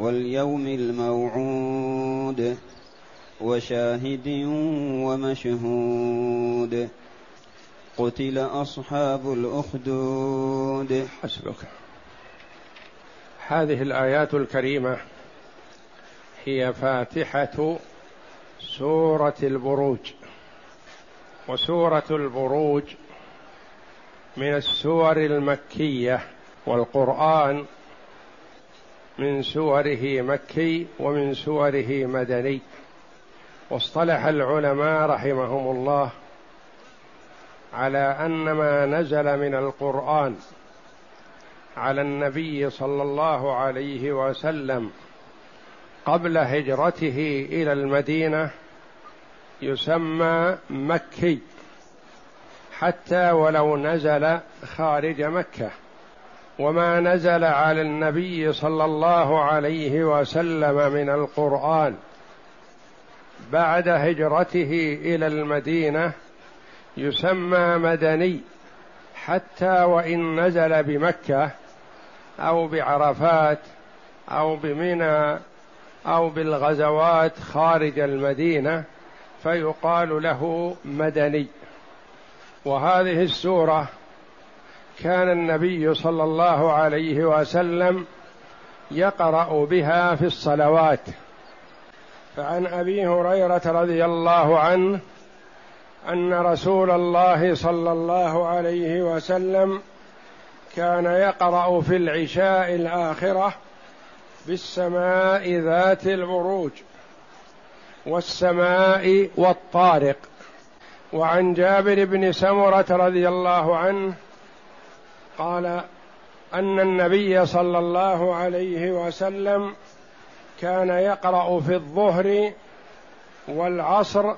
واليوم الموعود وشاهد ومشهود. قتل أصحاب الأخدود. حسبك. هذه الآيات الكريمة هي فاتحة سورة البروج. وسورة البروج من السور المكية والقرآن من سوره مكي ومن سوره مدني. واصطلح العلماء رحمهم الله على أن ما نزل من القرآن على النبي صلى الله عليه وسلم قبل هجرته إلى المدينة يسمى مكي حتى ولو نزل خارج مكة. وما نزل على النبي صلى الله عليه وسلم من القرآن بعد هجرته إلى المدينة يسمى مدني حتى وإن نزل بمكة أو بعرفات أو بمنى أو بالغزوات خارج المدينة فيقال له مدني. وهذه السورة كان النبي صلى الله عليه وسلم يقرأ بها في الصلوات. فعن أبي هريرة رضي الله عنه أن رسول الله صلى الله عليه وسلم كان يقرأ في العشاء الآخرة بالسماء ذات البروج والسماء والطارق. وعن جابر بن سمرة رضي الله عنه قال أن النبي صلى الله عليه وسلم كان يقرأ في الظهر والعصر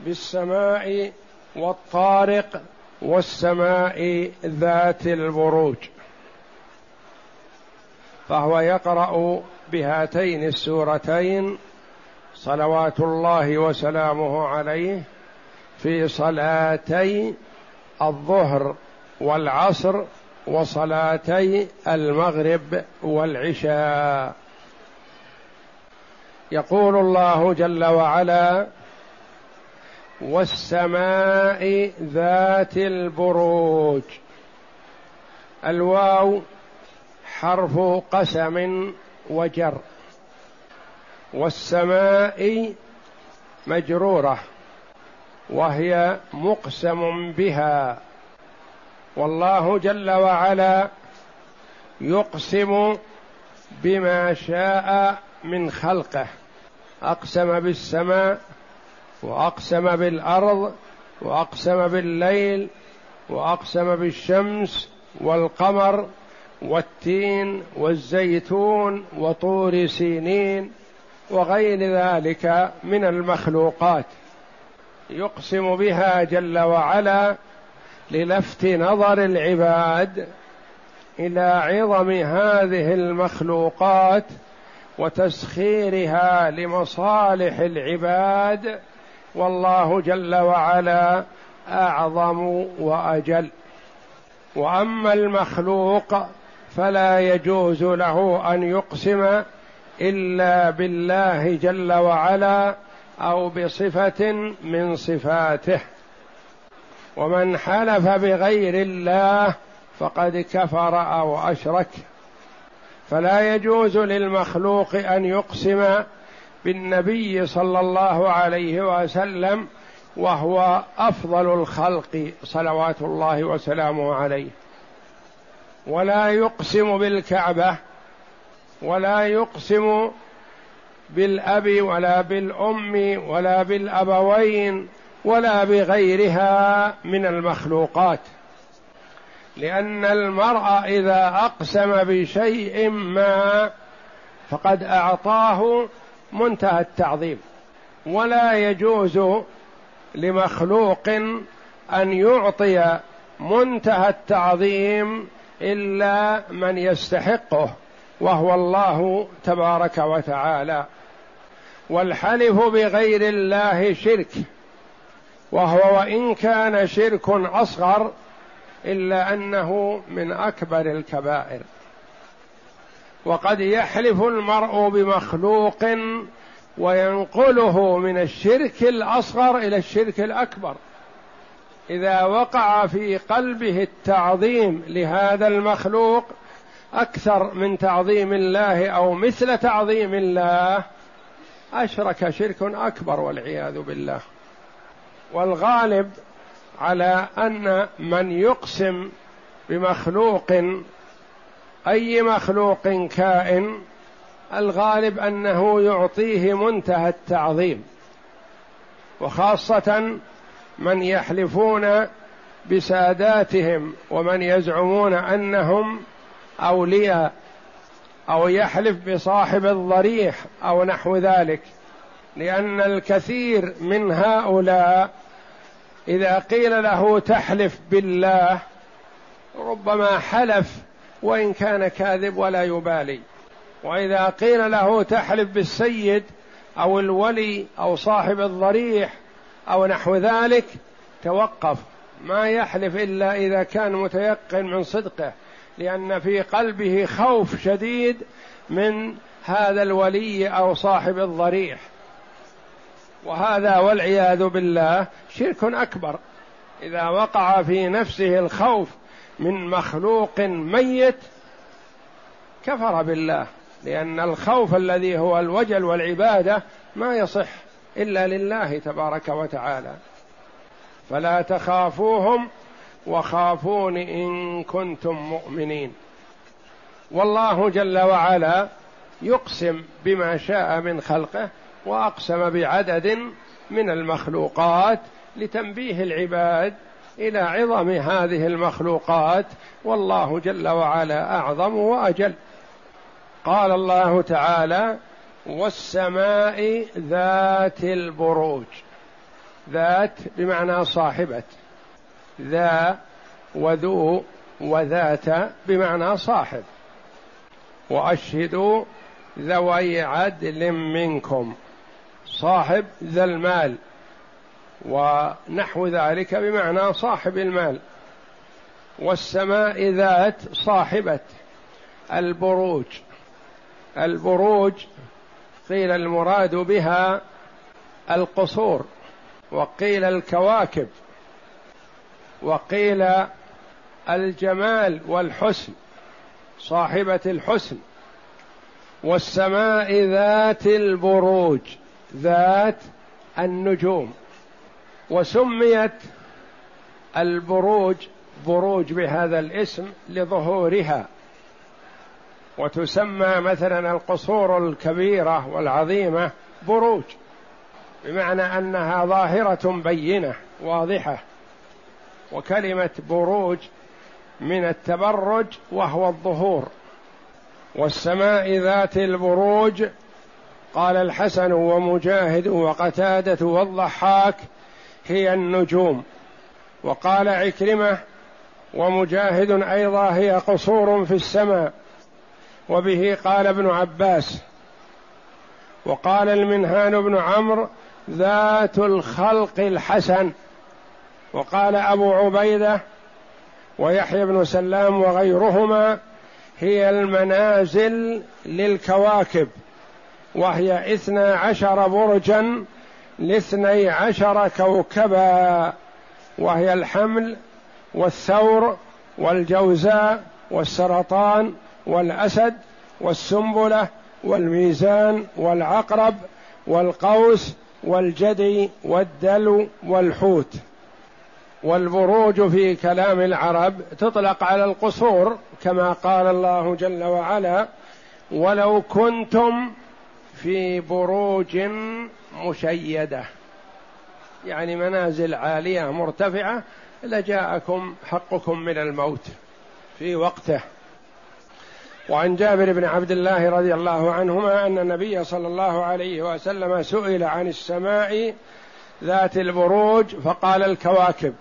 بالسماء والطارق والسماء ذات البروج. فهو يقرأ بهاتين السورتين صلوات الله وسلامه عليه في صلاتي الظهر والعصر وصلاتي المغرب والعشاء. يقول الله جل وعلا والسماء ذات البروج الواو حرف قسم وجر. والسماء مجرورة وهي مقسم بها. والله جل وعلا يقسم بما شاء من خلقه. أقسم بالسماء وأقسم بالأرض وأقسم بالليل وأقسم بالشمس والقمر والتين والزيتون وطور سينين وغير ذلك من المخلوقات. يقسم بها جل وعلا للفت نظر العباد إلى عظم هذه المخلوقات وتسخيرها لمصالح العباد والله جل وعلا أعظم وأجل. وأما المخلوق فلا يجوز له أن يقسم إلا بالله جل وعلا أو بصفة من صفاته. ومن حلف بغير الله فقد كفر أو أشرك. فلا يجوز للمخلوق أن يقسم بالنبي صلى الله عليه وسلم وهو أفضل الخلق صلوات الله وسلامه عليه. ولا يقسم بالكعبة ولا يقسم بالأب ولا بالأم ولا بالأبوين ولا بغيرها من المخلوقات. لأن المرء إذا أقسم بشيء ما فقد أعطاه منتهى التعظيم. ولا يجوز لمخلوق أن يعطي منتهى التعظيم إلا من يستحقه وهو الله تبارك وتعالى. والحلف بغير الله شرك. وهو وإن كان شرك أصغر إلا أنه من أكبر الكبائر. وقد يحلف المرء بمخلوق وينقله من الشرك الأصغر إلى الشرك الأكبر. إذا وقع في قلبه التعظيم لهذا المخلوق أكثر من تعظيم الله أو مثل تعظيم الله أشرك شرك أكبر والعياذ بالله. والغالب على أن من يقسم بمخلوق أي مخلوق كائن الغالب أنه يعطيه منتهى التعظيم. وخاصة من يحلفون بساداتهم ومن يزعمون أنهم أولياء أو يحلف بصاحب الضريح أو نحو ذلك. لأن الكثير من هؤلاء إذا قيل له تحلف بالله ربما حلف وإن كان كاذب ولا يبالي. وإذا قيل له تحلف بالسيد أو الولي أو صاحب الضريح أو نحو ذلك توقف. ما يحلف إلا إذا كان متيقن من صدقه لأن في قلبه خوف شديد من هذا الولي أو صاحب الضريح. وهذا والعياذ بالله شرك أكبر. إذا وقع في نفسه الخوف من مخلوق ميت كفر بالله لأن الخوف الذي هو الوجل والعبادة ما يصح إلا لله تبارك وتعالى. فلا تخافوهم وخافون إن كنتم مؤمنين. والله جل وعلا يقسم بما شاء من خلقه وأقسم بعدد من المخلوقات لتنبيه العباد إلى عظم هذه المخلوقات والله جل وعلا أعظم وأجل. قال الله تعالى والسماء ذات البروج. ذات بمعنى صاحبة. ذا وذو وذات بمعنى صاحب. واشهدوا ذوي عدل منكم. صاحب ذا المال ونحو ذلك بمعنى صاحب المال. والسماء ذات صاحبة البروج. البروج قيل المراد بها القصور وقيل الكواكب وقيل الجمال والحسن صاحبة الحسن. والسماء ذات البروج. ذات النجوم وسميت البروج بروج بهذا الاسم لظهورها. وتسمى مثلا القصور الكبيرة والعظيمة بروج بمعنى أنها ظاهرة بينة واضحة. وكلمة بروج من التبرج وهو الظهور. والسماء ذات البروج قال الحسن ومجاهد وقتادة والضحاك هي النجوم. وقال عكرمة ومجاهد أيضا هي قصور في السماء. وبه قال ابن عباس. وقال المنهان بن عمرو ذات الخلق الحسن. وقال أبو عبيدة ويحيى بن سلام وغيرهما هي المنازل للكواكب. وهي اثنا عشر برجا لاثني عشر كوكبا وهي الحمل والثور والجوزاء والسرطان والأسد والسنبلة والميزان والعقرب والقوس والجدي والدلو والحوت. والبروج في كلام العرب تطلق على القصور كما قال الله جل وعلا ولو كنتم في بروج مشيدة. يعني منازل عالية مرتفعة لجاءكم حقكم من الموت في وقته. وعن جابر بن عبد الله رضي الله عنهما أن النبي صلى الله عليه وسلم سئل عن السماء ذات البروج فقال الكواكب.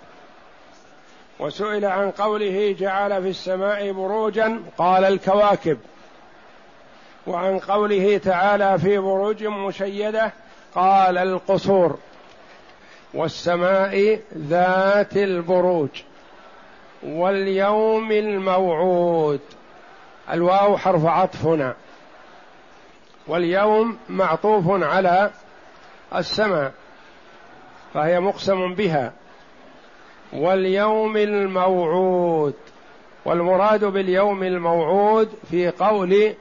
وسئل عن قوله جعل في السماء بروجا قال الكواكب. وعن قوله تعالى في بروج مشيدة قال القصور والسماء ذات البروج واليوم الموعود. الواو حرف عطف هنا. واليوم معطوف على السماء فهي مقسم بها. واليوم الموعود والمراد باليوم الموعود في قول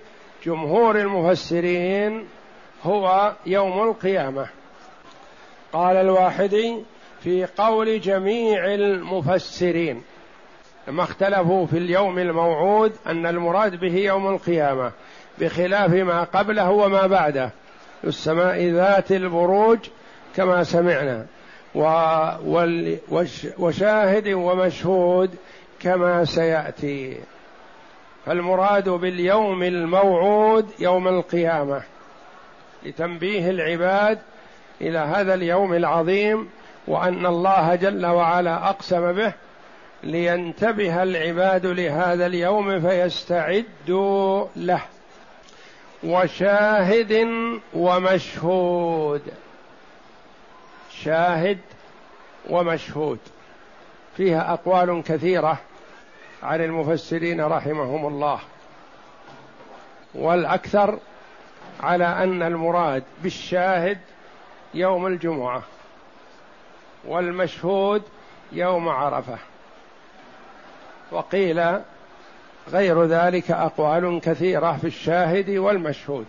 جمهور المفسرين هو يوم القيامة. قال الواحدي في قول جميع المفسرين ما اختلفوا في اليوم الموعود أن المراد به يوم القيامة بخلاف ما قبله وما بعده السماء ذات البروج كما سمعنا وشاهد ومشهود كما سيأتي. فالمراد باليوم الموعود يوم القيامة لتنبيه العباد إلى هذا اليوم العظيم وأن الله جل وعلا أقسم به لينتبه العباد لهذا اليوم فيستعدوا له. وشاهد ومشهود شاهد ومشهود. فيها أقوال كثيرة. عن المفسرين رحمهم الله. والأكثر على أن المراد بالشاهد يوم الجمعة والمشهود يوم عرفة. وقيل غير ذلك أقوال كثيرة في الشاهد والمشهود.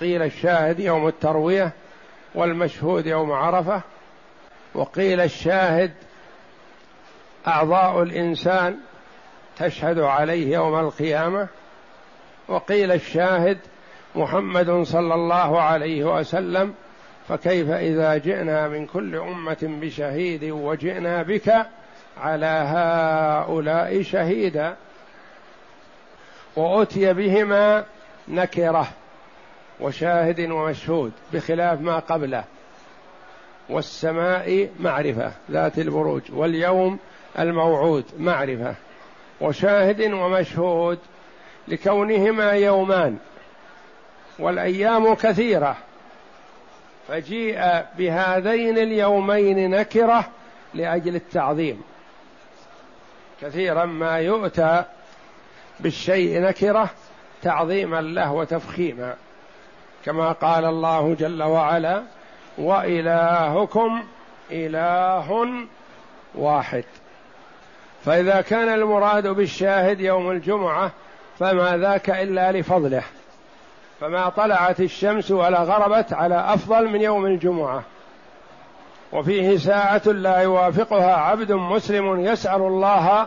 قيل الشاهد يوم التروية والمشهود يوم عرفة وقيل الشاهد أعضاء الإنسان تشهد عليه يوم القيامة وقيل الشاهد محمد صلى الله عليه وسلم فكيف إذا جئنا من كل أمة بشهيد وجئنا بك على هؤلاء شهيدا وأتي بهما نكرة وشاهد ومشهود بخلاف ما قبله والسماء معرفة ذات البروج واليوم الموعود معرفة وشاهد ومشهود لكونهما يومان والأيام كثيرة. فجيء بهذين اليومين نكرة لأجل التعظيم. كثيرا ما يؤتى بالشيء نكرة تعظيما له وتفخيما. كما قال الله جل وعلا وإلهكم إله واحد. فإذا كان المراد بالشاهد يوم الجمعة فما ذاك إلا لفضله. فما طلعت الشمس ولا غربت على أفضل من يوم الجمعة. وفيه ساعة لا يوافقها عبد مسلم يسأل الله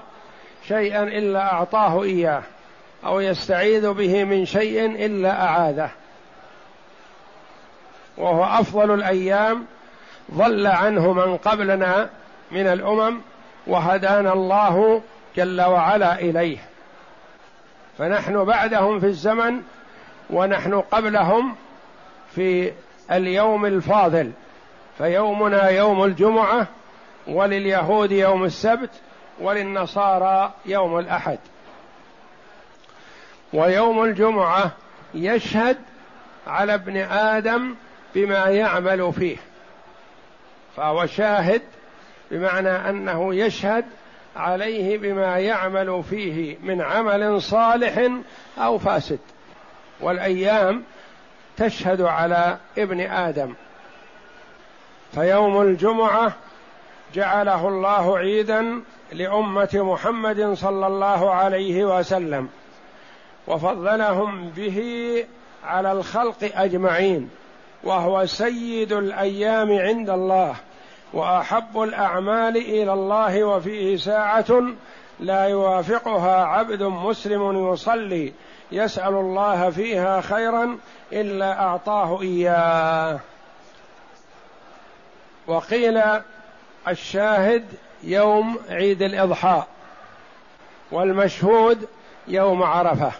شيئا إلا أعطاه إياه أو يستعيذ به من شيء إلا أعاذه. وهو أفضل الأيام ضل عنه من قبلنا من الأمم وهدانا الله جل وعلا إليه. فنحن بعدهم في الزمن ونحن قبلهم في اليوم الفاضل. فيومنا يوم الجمعة ولليهود يوم السبت وللنصارى يوم الأحد. ويوم الجمعة يشهد على ابن آدم بما يعمل فيه. فهو شاهد بمعنى أنه يشهد عليه بما يعمل فيه من عمل صالح أو فاسد. والأيام تشهد على ابن آدم. فيوم الجمعة جعله الله عيدا لأمة محمد صلى الله عليه وسلم وفضلهم به على الخلق أجمعين وهو سيد الأيام عند الله. وأحب الأعمال إلى الله وفيه ساعه لا يوافقها عبد مسلم يصلي يسأل الله فيها خيرا إلا أعطاه إياه. وقيل الشاهد يوم عيد الإضحى والمشهود يوم عرفة.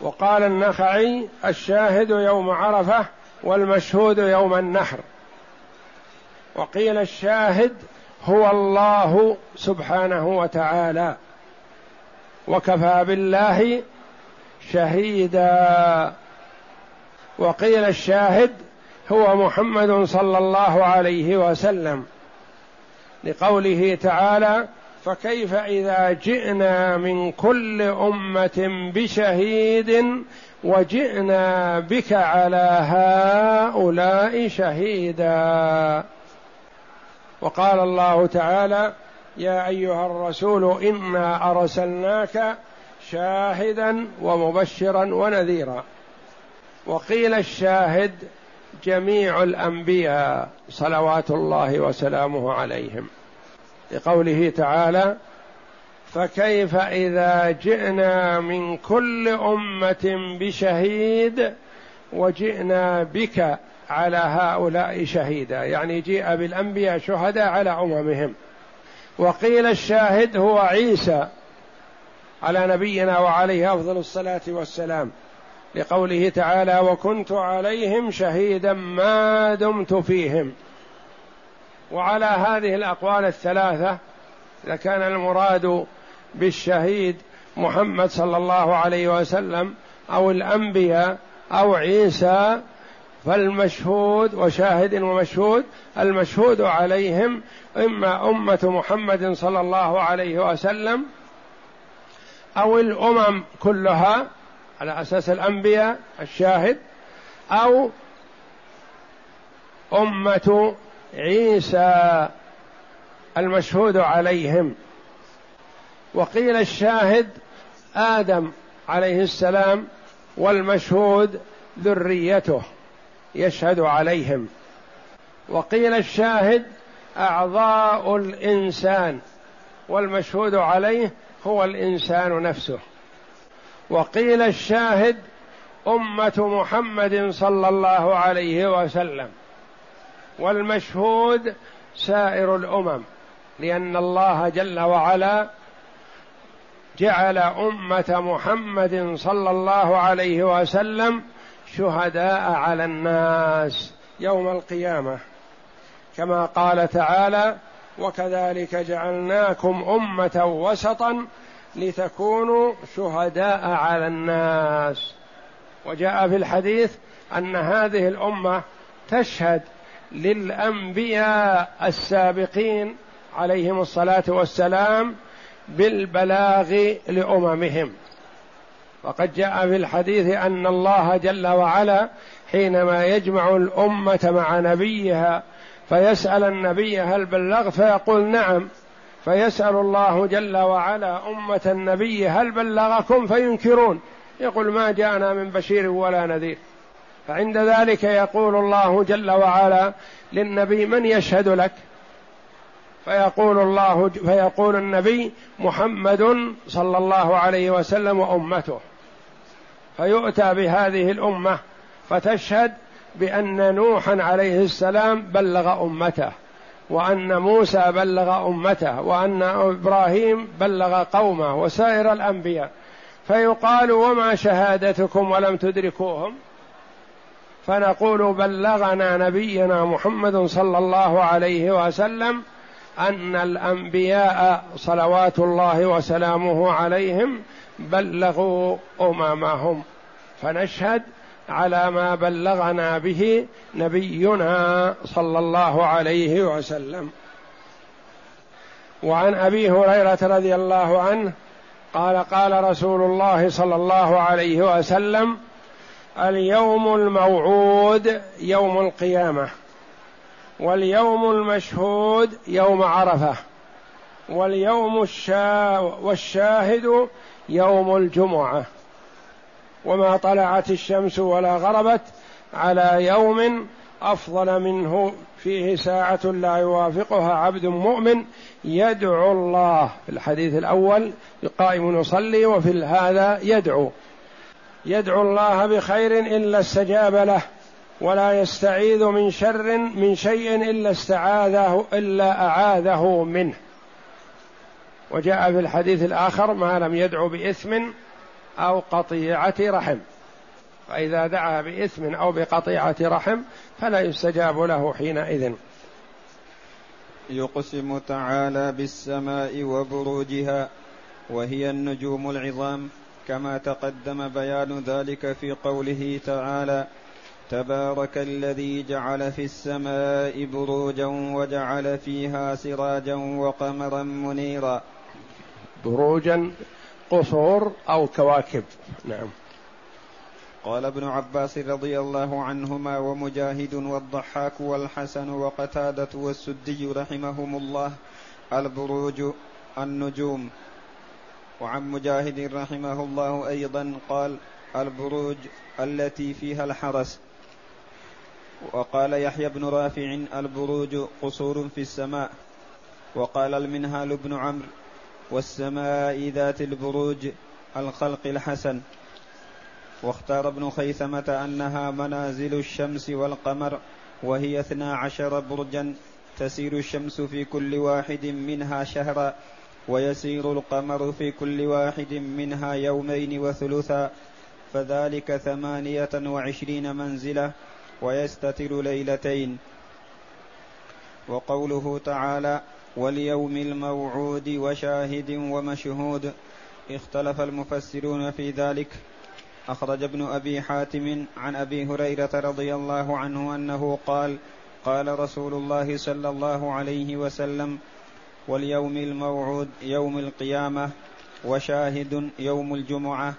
وقال النخعي الشاهد يوم عرفة والمشهود يوم النحر. وقيل الشاهد هو الله سبحانه وتعالى. وكفى بالله شهيدا. وقيل الشاهد هو محمد صلى الله عليه وسلم. لقوله تعالى فكيف إذا جئنا من كل أمة بشهيد وجئنا بك على هؤلاء شهيدا وقال الله تعالى يا أيها الرسول إنا أرسلناك شاهدا ومبشرا ونذيرا. وقيل الشاهد جميع الأنبياء صلوات الله وسلامه عليهم. لقوله تعالى فكيف إذا جئنا من كل أمة بشهيد وجئنا بك على هؤلاء شهيدا. يعني جيء بالأنبياء شهداء على أممهم. وقيل الشاهد هو عيسى على نبينا وعليه أفضل الصلاة والسلام لقوله تعالى وكنت عليهم شهيدا ما دمت فيهم. وعلى هذه الأقوال الثلاثة إذا كان المراد بالشهيد محمد صلى الله عليه وسلم أو الأنبياء أو عيسى فالمشهود وشاهد ومشهود المشهود عليهم إما أمة محمد صلى الله عليه وسلم أو الأمم كلها على أساس الأنبياء الشاهد أو أمة عيسى المشهود عليهم. وقيل الشاهد آدم عليه السلام والمشهود ذريته. يشهد عليهم. وقيل الشاهد أعضاء الإنسان والمشهود عليه هو الإنسان نفسه. وقيل الشاهد أمة محمد صلى الله عليه وسلم والمشهود سائر الأمم لأن الله جل وعلا جعل أمة محمد صلى الله عليه وسلم شهداء على الناس يوم القيامة كما قال تعالى وكذلك جعلناكم أمة وسطا لتكونوا شهداء على الناس وجاء في الحديث أن هذه الأمة تشهد للأنبياء السابقين عليهم الصلاة والسلام بالبلاغ لأممهم. وقد جاء في الحديث أن الله جل وعلا حينما يجمع الأمة مع نبيها فيسأل النبي هل بلغت؟ فيقول نعم. فيسأل الله جل وعلا أمة النبي هل بلغكم؟ فينكرون. يقول ما جاءنا من بشير ولا نذير. فعند ذلك يقول الله جل وعلا للنبي من يشهد لك؟ فيقول الله فيقول النبي محمد صلى الله عليه وسلم وأمته. فيؤتى بهذه الأمة فتشهد بأن نوحا عليه السلام بلغ أمته وأن موسى بلغ أمته وأن إبراهيم بلغ قومه وسائر الأنبياء. فيقال وما شهادتكم ولم تدركوهم؟ فنقول بلغنا نبينا محمد صلى الله عليه وسلم أن الأنبياء صلوات الله وسلامه عليهم بلغوا أممهم. فنشهد على ما بلغنا به نبينا صلى الله عليه وسلم. وعن أبي هريرة رضي الله عنه قال قال رسول الله صلى الله عليه وسلم اليوم الموعود يوم القيامة واليوم المشهود يوم عرفة واليوم الشا والشاهد يوم الجمعة وما طلعت الشمس ولا غربت على يوم أفضل منه فيه ساعة لا يوافقها عبد مؤمن يدعو الله. في الحديث الأول قائم يصلي وفي هذا يدعو. يدعو الله بخير إلا استجاب له ولا يستعيذ من شر من شيء إلا استعاذه إلا أعاذه منه. وجاء في الحديث الآخر ما لم يدعو بإثم أو قطيعة رحم. فإذا دعا بإثم أو بقطيعة رحم فلا يستجاب له حينئذ. يقسم تعالى بالسماء وبروجها وهي النجوم العظام كما تقدم بيان ذلك في قوله تعالى تبارك الذي جعل في السماء بروجا وجعل فيها سراجا وقمرا منيرا. بروجا قصور أو كواكب. نعم. قال ابن عباس رضي الله عنهما ومجاهد والضحاك والحسن وقتادة والسدي رحمهم الله البروج النجوم. وعن مجاهد رحمه الله أيضا قال البروج التي فيها الحرس. وقال يحيى بن رافع البروج قصور في السماء. وقال المنهال بن عمرو والسماء ذات البروج الخلق الحسن. واختار ابن خيثمة أنها منازل الشمس والقمر وهي اثنا عشر برجا تسير الشمس في كل واحد منها شهرا ويسير القمر في كل واحد منها يومين وثلثا فذلك ثمانية وعشرين منزلة ويستتر ليلتين. وقوله تعالى واليوم الموعود وشاهد ومشهود. اختلف المفسرون في ذلك. أخرج ابن أبي حاتم عن أبي هريرة رضي الله عنه أنه قال قال رسول الله صلى الله عليه وسلم واليوم الموعود يوم القيامة وشاهد يوم الجمعة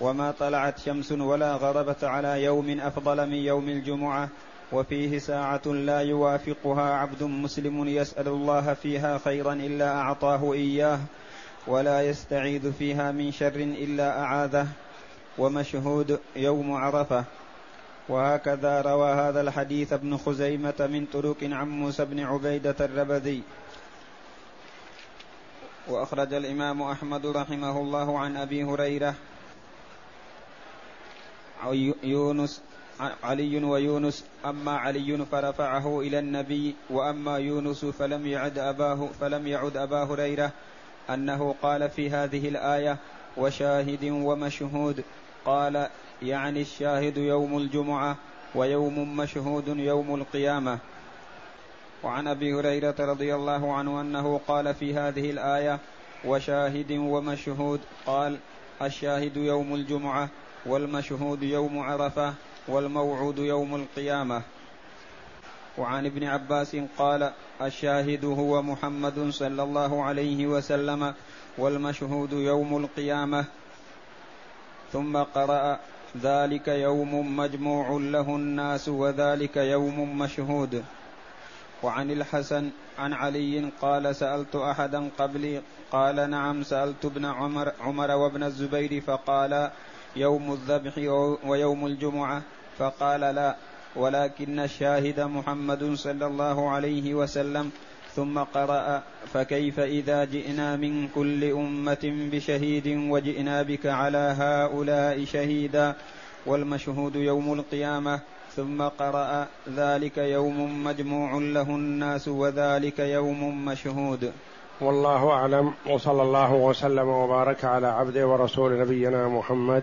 وما طلعت شمس ولا غربت على يوم أفضل من يوم الجمعة وفيه ساعة لا يوافقها عبد مسلم يسأل الله فيها خيرا إلا أعطاه إياه ولا يستعيذ فيها من شر إلا أعاذه ومشهود يوم عرفة. وهكذا روى هذا الحديث ابن خزيمة من طرق عن موسى بن عبيدة الربذي. وأخرج الإمام أحمد رحمه الله عن أبي هريرة يونس علي ويونس أما علي فرفعه إلى النبي وأما يونس فلم يعد أباه فلم يعد أبا هريرة أنه قال في هذه الآية وشاهد ومشهود قال يعني الشاهد يوم الجمعة ويوم مشهود يوم القيامة وعن أبي هريرة رضي الله عنه أنه قال في هذه الآية وشاهد ومشهود قال الشاهد يوم الجمعة والمشهود يوم عرفة والموعود يوم القيامة. وعن ابن عباس قال الشاهد هو محمد صلى الله عليه وسلم والمشهود يوم القيامة. ثم قرأ ذلك يوم مجموع له الناس وذلك يوم مشهود. وعن الحسن عن علي قال سألت أحدا قبلي قال نعم سألت ابن عمر, عمر وابن الزبير فقال يوم الذبح ويوم الجمعة فقال لا ولكن الشاهد محمد صلى الله عليه وسلم. ثم قرأ فكيف إذا جئنا من كل أمة بشهيد وجئنا بك على هؤلاء شهيدا؟ والمشهود يوم القيامة. ثم قرأ ذلك يوم مجموع له الناس وذلك يوم مشهود. والله أعلم وصلى الله وسلم وبارك على عبده ورسول نبينا محمد